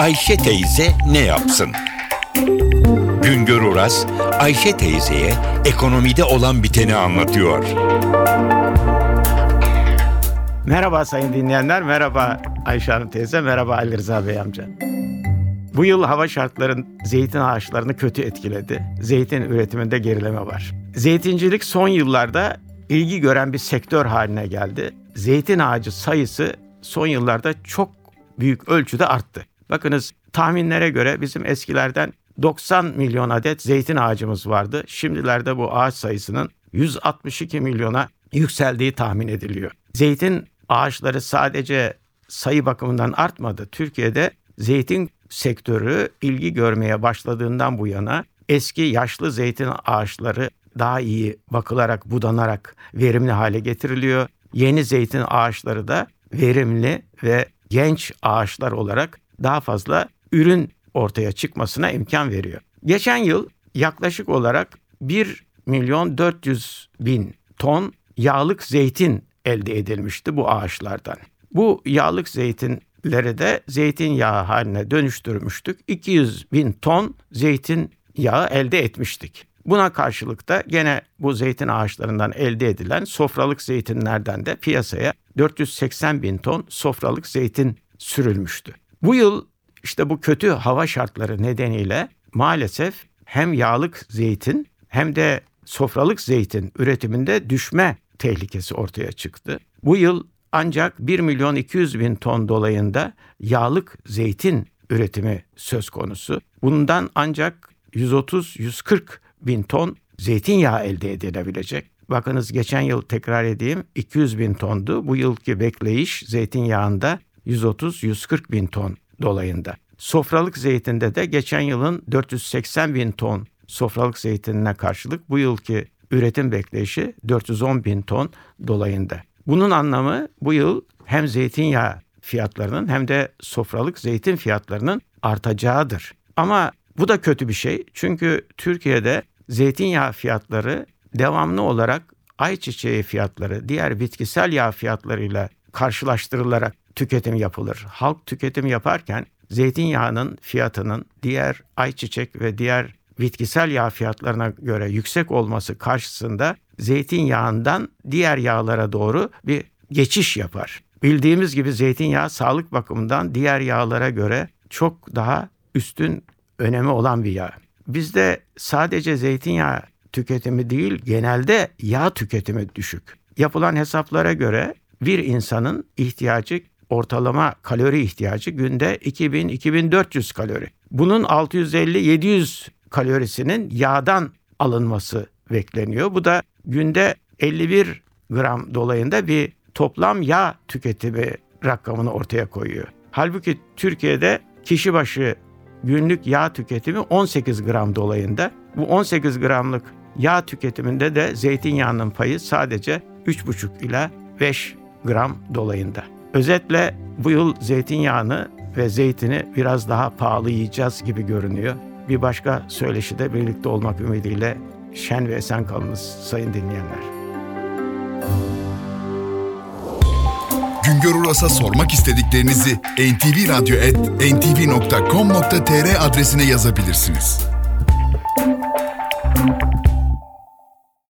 Ayşe teyze ne yapsın? Güngör Oras, Ayşe teyzeye ekonomide olan biteni anlatıyor. Merhaba sayın dinleyenler, merhaba Ayşe Hanım teyze, merhaba Ali Rıza Bey amca. Bu yıl hava şartların zeytin ağaçlarını kötü etkiledi. Zeytin üretiminde gerileme var. Zeytincilik son yıllarda ilgi gören bir sektör haline geldi. Zeytin ağacı sayısı son yıllarda çok büyük ölçüde arttı. Bakınız tahminlere göre bizim eskilerden 90 milyon adet zeytin ağacımız vardı. Şimdilerde bu ağaç sayısının 162 milyona yükseldiği tahmin ediliyor. Zeytin ağaçları sadece sayı bakımından artmadı. Türkiye'de zeytin sektörü ilgi görmeye başladığından bu yana eski yaşlı zeytin ağaçları daha iyi bakılarak, budanarak verimli hale getiriliyor. Yeni zeytin ağaçları da verimli ve genç ağaçlar olarak daha fazla ürün ortaya çıkmasına imkan veriyor. Geçen yıl yaklaşık olarak 1 milyon 400 bin ton yağlık zeytin elde edilmişti bu ağaçlardan. Bu yağlık zeytinleri de zeytinyağı haline dönüştürmüştük. 200 bin ton zeytin yağı elde etmiştik. Buna karşılık da gene bu zeytin ağaçlarından elde edilen sofralık zeytinlerden de piyasaya 480 bin ton sofralık zeytin sürülmüştü. Bu yıl işte bu kötü hava şartları nedeniyle maalesef hem yağlık zeytin hem de sofralık zeytin üretiminde düşme tehlikesi ortaya çıktı. Bu yıl ancak 1 milyon 200 bin ton dolayında yağlık zeytin üretimi söz konusu. Bundan ancak 130-140 bin ton zeytinyağı elde edilebilecek. Bakınız geçen yıl tekrar edeyim 200 bin tondu. Bu yılki bekleyiş zeytinyağında 130-140 bin ton dolayında. Sofralık zeytinde de geçen yılın 480 bin ton sofralık zeytinine karşılık bu yılki üretim bekleyişi 410 bin ton dolayında. Bunun anlamı bu yıl hem zeytinyağı fiyatlarının hem de sofralık zeytin fiyatlarının artacağıdır. Ama bu da kötü bir şey çünkü Türkiye'de zeytinyağı fiyatları devamlı olarak ayçiçeği fiyatları, diğer bitkisel yağ fiyatlarıyla karşılaştırılarak tüketim yapılır. Halk tüketim yaparken zeytinyağının fiyatının diğer ayçiçek ve diğer bitkisel yağ fiyatlarına göre yüksek olması karşısında zeytinyağından diğer yağlara doğru bir geçiş yapar. Bildiğimiz gibi zeytinyağı sağlık bakımından diğer yağlara göre çok daha üstün önemi olan bir yağ. Bizde sadece zeytinyağı tüketimi değil genelde yağ tüketimi düşük. Yapılan hesaplara göre bir insanın ihtiyacı ortalama kalori ihtiyacı günde 2000-2400 kalori. Bunun 650-700 kalorisinin yağdan alınması bekleniyor. Bu da günde 51 gram dolayında bir toplam yağ tüketimi rakamını ortaya koyuyor. Halbuki Türkiye'de kişi başı günlük yağ tüketimi 18 gram dolayında. Bu 18 gramlık yağ tüketiminde de zeytinyağının payı sadece 3,5 ila 5 gram dolayında. Özetle bu yıl zeytinyağını ve zeytini biraz daha pahalı yiyeceğiz gibi görünüyor. Bir başka söyleşide birlikte olmak ümidiyle şen ve esen kalınız sayın dinleyenler. Güngör Uras'a sormak istediklerinizi ntvradio.com.tr adresine yazabilirsiniz.